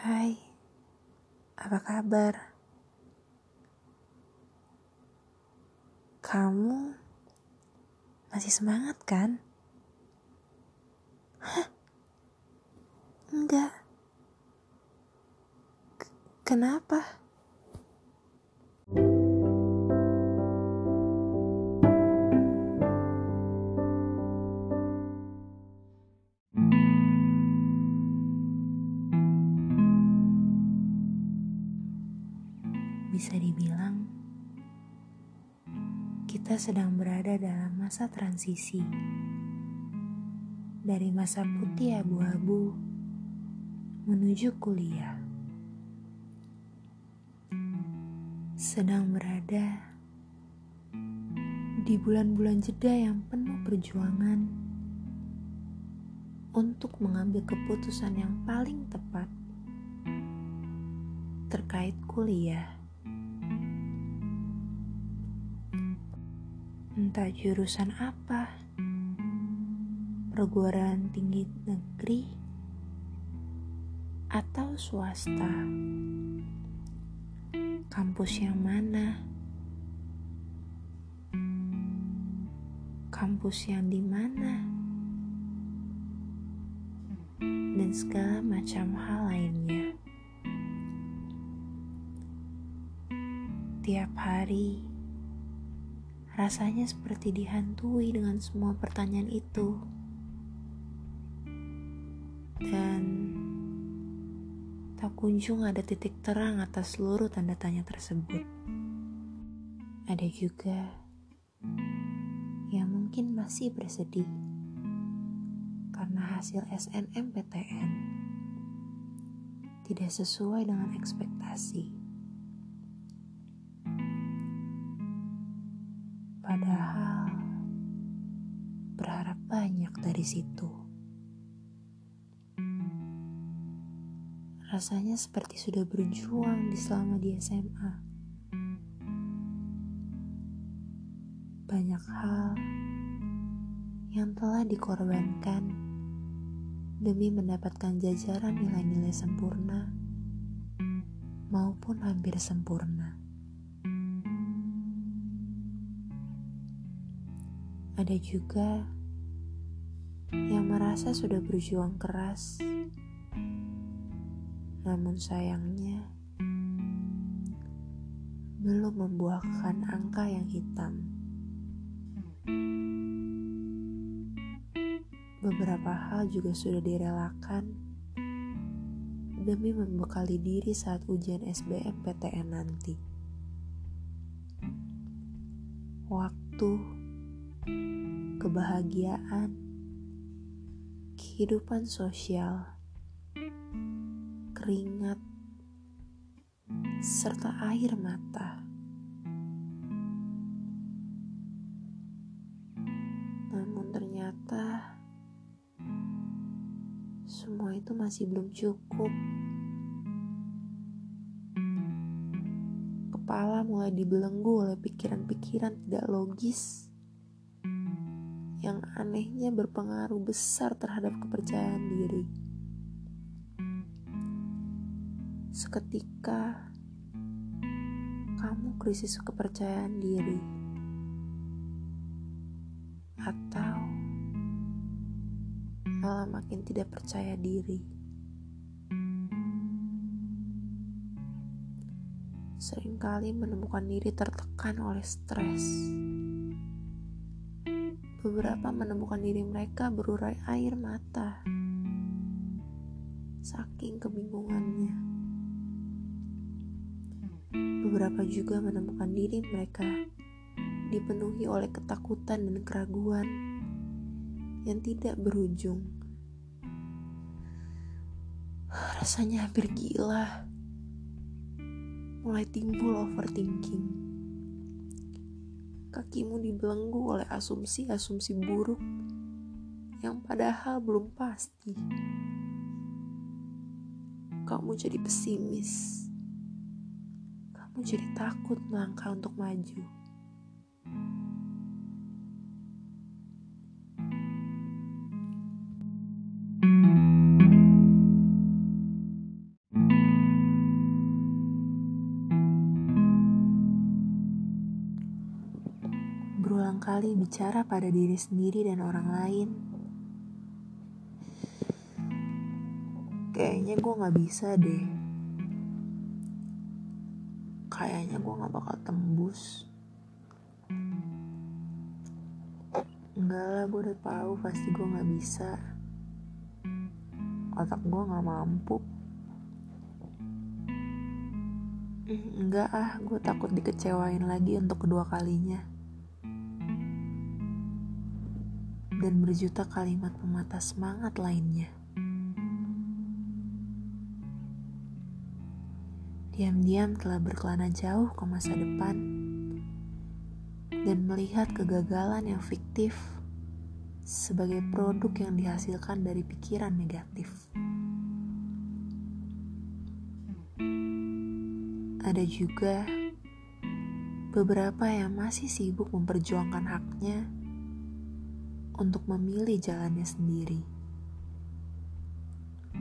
Hai, apa kabar? Kamu masih semangat kan? Hah? Enggak. K- kenapa? Kita sedang berada dalam masa transisi dari masa putih abu-abu menuju kuliah. Sedang berada di bulan-bulan jeda yang penuh perjuangan untuk mengambil keputusan yang paling tepat terkait kuliah. Entah jurusan apa, perguruan tinggi negeri, atau swasta. Kampus yang mana? Kampus yang di mana? Dan segala macam hal lainnya. Tiap hari, rasanya seperti dihantui dengan semua pertanyaan itu. Dan tak kunjung ada titik terang atas seluruh tanda tanya tersebut. Ada juga yang mungkin masih bersedih karena hasil SNMPTN tidak sesuai dengan ekspektasi. Padahal berharap banyak dari situ. Rasanya seperti sudah berjuang di selama di SMA. Banyak hal yang telah dikorbankan demi mendapatkan jajaran nilai-nilai sempurna maupun hampir sempurna. Ada juga yang merasa sudah berjuang keras, namun sayangnya belum membuahkan angka yang hitam. Beberapa hal juga sudah direlakan demi membekali diri saat ujian SBMPTN nanti. Waktu kebahagiaan, kehidupan sosial, keringat, serta air mata. Namun ternyata semua itu masih belum cukup. Kepala mulai dibelenggu oleh pikiran-pikiran tidak logis yang anehnya berpengaruh besar terhadap kepercayaan diri. Seketika kamu krisis kepercayaan diri, atau malah makin tidak percaya diri. Seringkali menemukan diri tertekan oleh stres beberapa menemukan diri mereka berurai air mata. Saking kebingungannya. Beberapa juga menemukan diri mereka dipenuhi oleh ketakutan dan keraguan yang tidak berujung. Rasanya hampir gila. Mulai timbul overthinking kakimu dibelenggu oleh asumsi-asumsi buruk yang padahal belum pasti. Kamu jadi pesimis. Kamu jadi takut melangkah untuk maju. Kali bicara pada diri sendiri dan orang lain. Kayaknya gue gak bisa deh. Kayaknya gue gak bakal tembus. Enggak lah, gue udah tahu pasti gue gak bisa. Otak gue gak mampu. Enggak ah, gue takut dikecewain lagi untuk kedua kalinya. Dan berjuta kalimat pemata semangat lainnya. Diam-diam telah berkelana jauh ke masa depan dan melihat kegagalan yang fiktif sebagai produk yang dihasilkan dari pikiran negatif. Ada juga beberapa yang masih sibuk memperjuangkan haknya untuk memilih jalannya sendiri.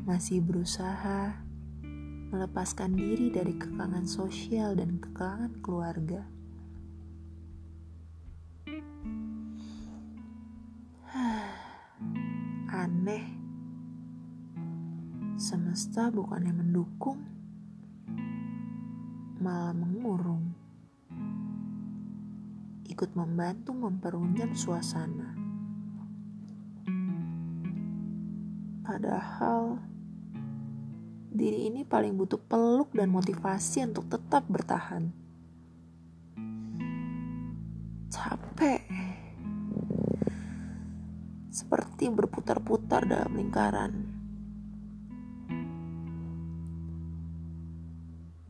Masih berusaha melepaskan diri dari kekangan sosial dan kekangan keluarga. Aneh, semesta bukannya mendukung malah mengurung. Ikut membantu memperunyam suasana. Padahal diri ini paling butuh peluk dan motivasi untuk tetap bertahan. Capek. Seperti berputar-putar dalam lingkaran.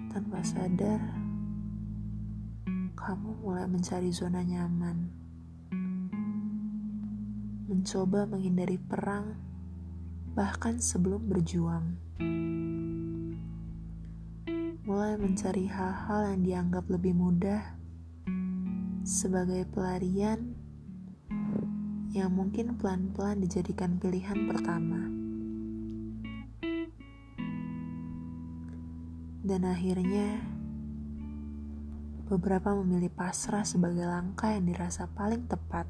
tanpa sadar, kamu mulai mencari zona nyaman, mencoba menghindari perang, bahkan sebelum berjuang, mulai mencari hal-hal yang dianggap lebih mudah sebagai pelarian yang mungkin pelan-pelan dijadikan pilihan pertama. Dan akhirnya, beberapa memilih pasrah sebagai langkah yang dirasa paling tepat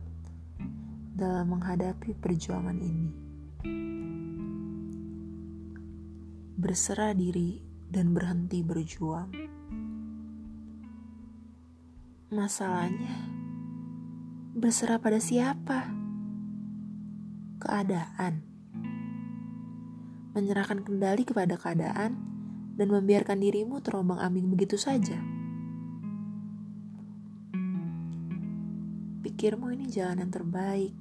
dalam menghadapi perjuangan ini. Berserah diri dan berhenti berjuang. Masalahnya, berserah pada siapa? Keadaan. Menyerahkan kendali kepada keadaan dan membiarkan dirimu terombang ambing begitu saja. Pikirmu ini jalan yang terbaik,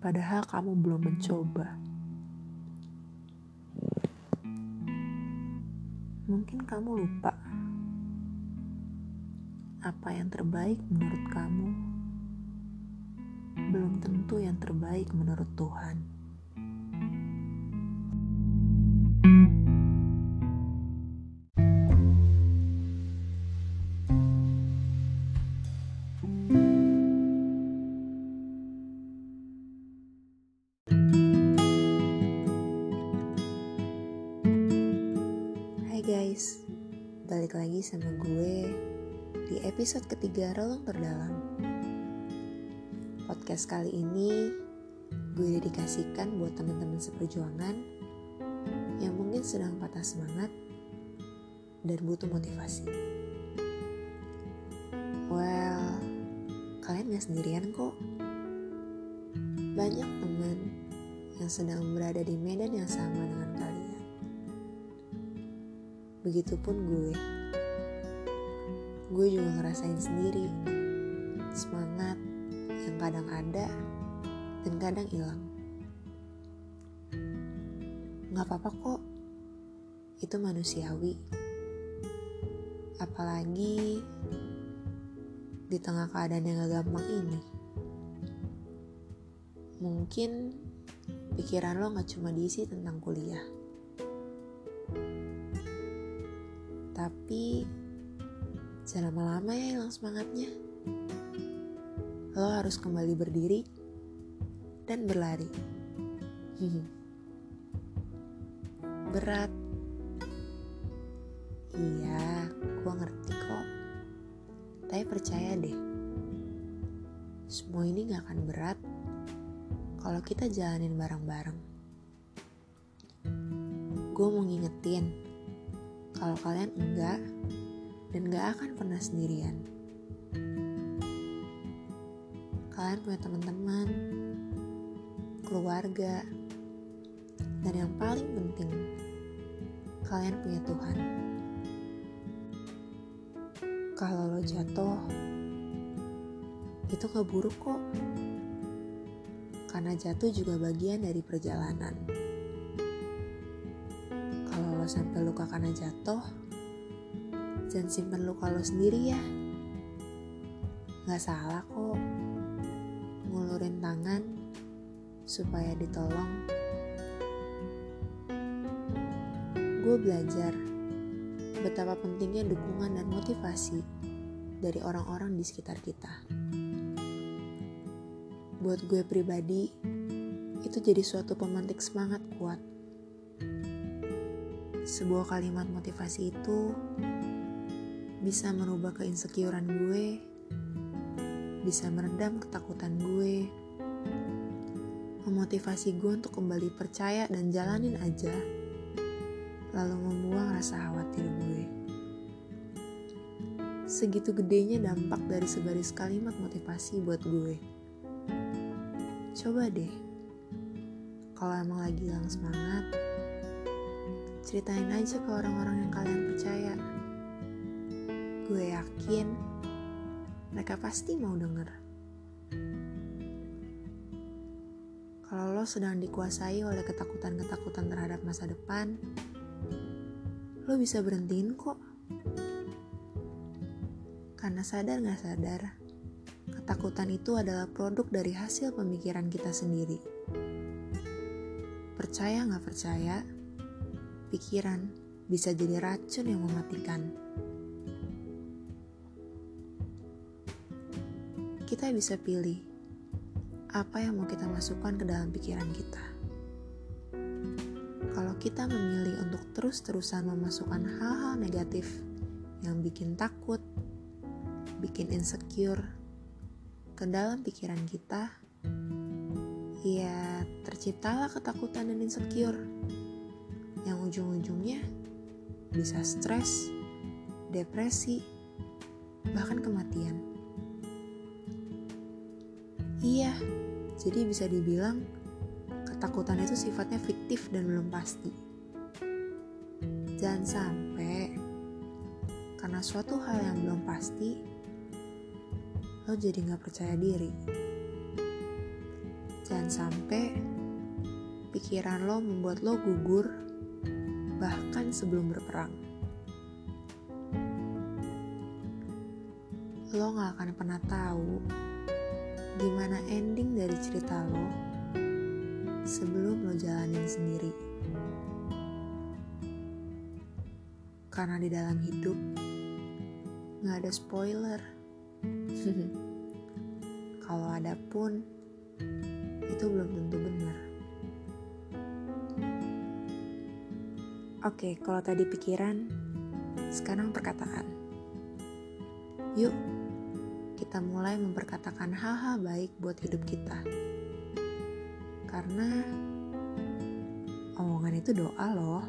padahal kamu belum mencoba. Mungkin kamu lupa apa yang terbaik menurut kamu belum tentu yang terbaik menurut Tuhan. Sama gue di episode ketiga Relung Terdalam. Podcast kali ini gue dedikasikan buat teman-teman seperjuangan yang mungkin sedang patah semangat dan butuh motivasi. Well, kalian gak sendirian kok. Banyak teman yang sedang berada di medan yang sama dengan kalian Begitupun gue. Gue juga ngerasain sendiri semangat yang kadang ada dan kadang hilang. Gak apa-apa kok, itu manusiawi. Apalagi di tengah keadaan yang gak gampang ini. Mungkin pikiran lo gak cuma diisi tentang kuliah Tapi jangan lama-lama ya hilang semangatnya. Lo harus kembali berdiri dan berlari. Berat. Iya, gue ngerti kok. Tapi percaya deh, semua ini gak akan berat kalau kita jalanin bareng-bareng. Gue mau ngingetin, kalau kalian enggak dan gak akan pernah sendirian. Kalian punya teman-teman, keluarga, dan yang paling penting, kalian punya Tuhan. Kalau lo jatuh, itu gak buruk kok. Karena jatuh juga bagian dari perjalanan. Kalau lo sampai luka karena jatuh, jangan simpen luka lo sendiri ya. Gak salah kok. Ngulurin tangan supaya ditolong. Gue belajar betapa pentingnya dukungan dan motivasi dari orang-orang di sekitar kita buat gue pribadi, itu jadi suatu pemantik semangat kuat. Sebuah kalimat motivasi itu bisa merubah keinsecurean gue, bisa meredam ketakutan gue, memotivasi gue untuk kembali percaya dan jalanin aja, lalu membuang rasa khawatir gue. Segitu gedenya dampak dari sebaris kalimat motivasi buat gue. Coba deh, kalau emang lagi hilang semangat, ceritain aja ke orang-orang yang kalian percaya. Gue yakin mereka pasti mau denger. Kalau lo sedang dikuasai oleh ketakutan-ketakutan terhadap masa depan, lo bisa berhentiin kok. Karena sadar gak sadar, Ketakutan itu adalah produk dari hasil pemikiran kita sendiri. Percaya nggak percaya, pikiran bisa jadi racun yang mematikan. Kita bisa pilih apa yang mau kita masukkan ke dalam pikiran kita. Kalau kita memilih untuk terus-terusan memasukkan hal-hal negatif yang bikin takut, bikin insecure, ke dalam pikiran kita, ya terciptalah ketakutan dan insecure yang ujung-ujungnya bisa stres, depresi, bahkan kematian. Iya, jadi bisa dibilang ketakutan itu sifatnya fiktif dan belum pasti. Jangan sampai karena suatu hal yang belum pasti lo jadi gak percaya diri. Jangan sampai pikiran lo membuat lo gugur bahkan sebelum berperang. Lo gak akan pernah tahu gimana ending dari cerita lo sebelum lo jalanin sendiri. Karena di dalam hidup gak ada spoiler. Kalau ada pun, itu belum tentu benar. Oke, kalau tadi pikiran, sekarang perkataan. Yuk, kita mulai memperkatakan hal-hal baik buat hidup kita. Karena omongan itu doa loh.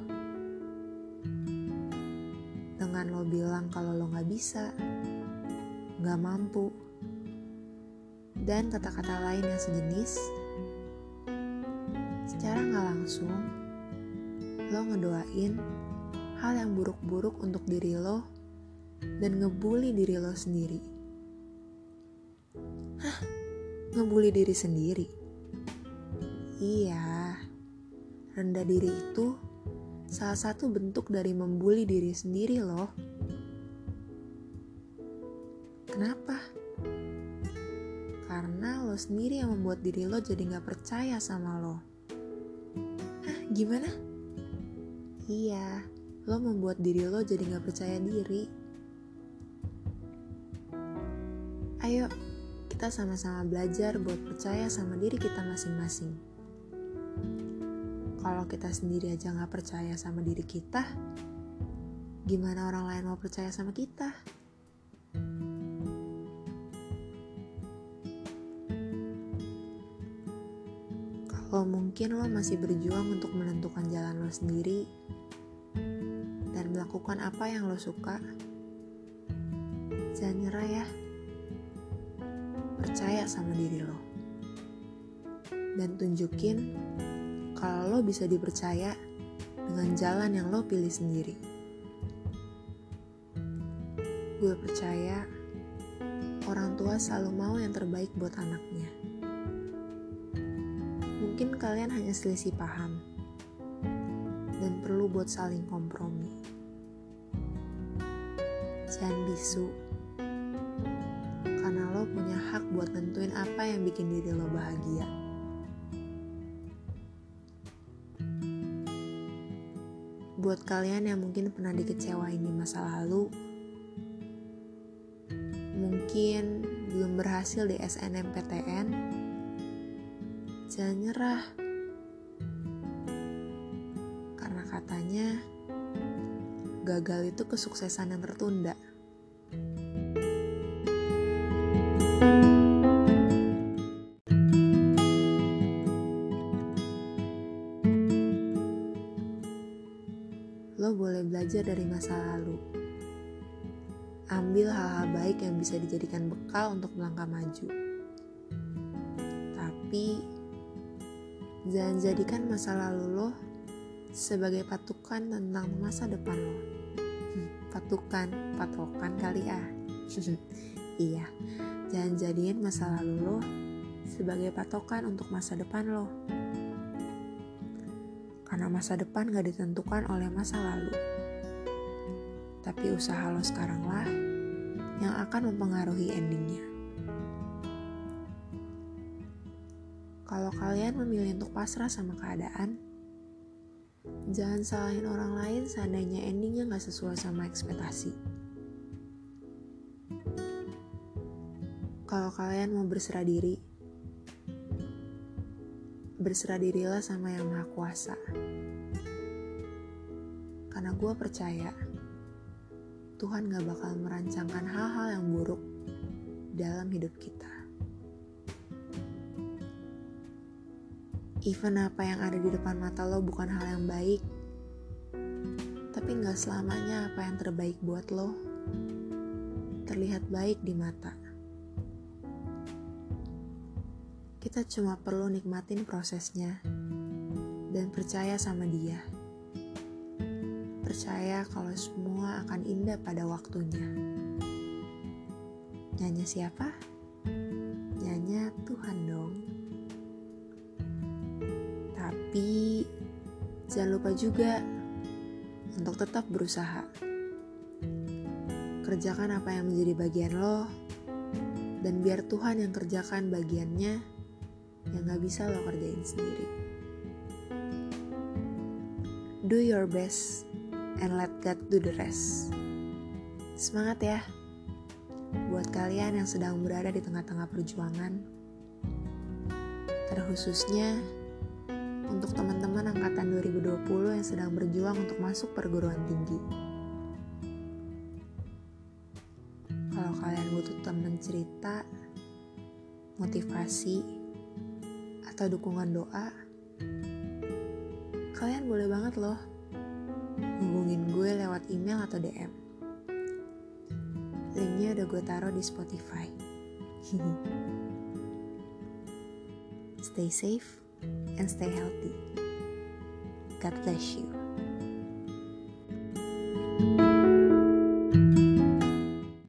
Dengan lo bilang kalau lo gak bisa, gak mampu, dan kata-kata lain yang sejenis, secara gak langsung, lo ngedoain hal yang buruk-buruk untuk diri lo dan ngebully diri lo sendiri. Hah? Ngebully diri sendiri? Iya, rendah diri itu salah satu bentuk dari membuli diri sendiri loh. Kenapa? Karena lo sendiri yang membuat diri lo jadi gak percaya sama lo. Hah, gimana? Iya, lo membuat diri lo jadi gak percaya diri. Ayo, kita sama-sama belajar buat percaya sama diri kita masing-masing. Kalau kita sendiri aja nggak percaya sama diri kita, gimana orang lain mau percaya sama kita? Kalau mungkin lo masih berjuang untuk menentukan jalan lo sendiri dan melakukan apa yang lo suka, jangan nyerah ya. Percaya sama diri lo. Dan tunjukin kalau lo bisa dipercaya dengan jalan yang lo pilih sendiri. Gue percaya orang tua selalu mau yang terbaik buat anaknya. Mungkin kalian hanya selisih paham dan perlu buat saling kompromi. Jangan bisu, punya hak buat nentuin apa yang bikin diri lo bahagia. Buat kalian yang mungkin pernah dikecewain di masa lalu, mungkin belum berhasil di SNMPTN, jangan nyerah. Karena katanya gagal itu kesuksesan yang tertunda. Belajar dari masa lalu. Ambil hal-hal baik yang bisa dijadikan bekal untuk melangkah maju. Tapi, jangan jadikan masa lalu lo sebagai patukan tentang masa depan lo. Hmm, patukan, patokan kali ah. iya, jangan jadiin masa lalu lo sebagai patokan untuk masa depan lo karena masa depan gak ditentukan oleh masa lalu. Tapi usaha lo sekaranglah yang akan mempengaruhi endingnya. Kalau kalian memilih untuk pasrah sama keadaan, jangan salahin orang lain seandainya endingnya gak sesuai sama ekspektasi. Kalau kalian mau berserah diri, berserah dirilah sama yang maha kuasa. Karena gue percaya Tuhan gak bakal merancangkan hal-hal yang buruk dalam hidup kita. Even apa yang ada di depan mata lo bukan hal yang baik, tapi gak selamanya apa yang terbaik buat lo terlihat baik di mata. Kita cuma perlu nikmatin prosesnya dan percaya sama dia. Percaya kalau semua akan indah pada waktunya. Nyanyi siapa? Nyanyi Tuhan dong. Tapi jangan lupa juga untuk tetap berusaha. Kerjakan apa yang menjadi bagian lo, dan biar Tuhan yang kerjakan bagiannya yang gak bisa lo kerjain sendiri. Do your best and let God do the rest. Semangat ya, buat kalian yang sedang berada di tengah-tengah perjuangan, terkhususnya untuk teman-teman angkatan 2020 yang sedang berjuang untuk masuk perguruan tinggi. Kalau kalian butuh teman cerita, motivasi, atau dukungan doa, kalian boleh banget loh hubungin gue lewat email atau DM. Linknya udah gue taruh di Spotify. stay safe and stay healthy. God bless you.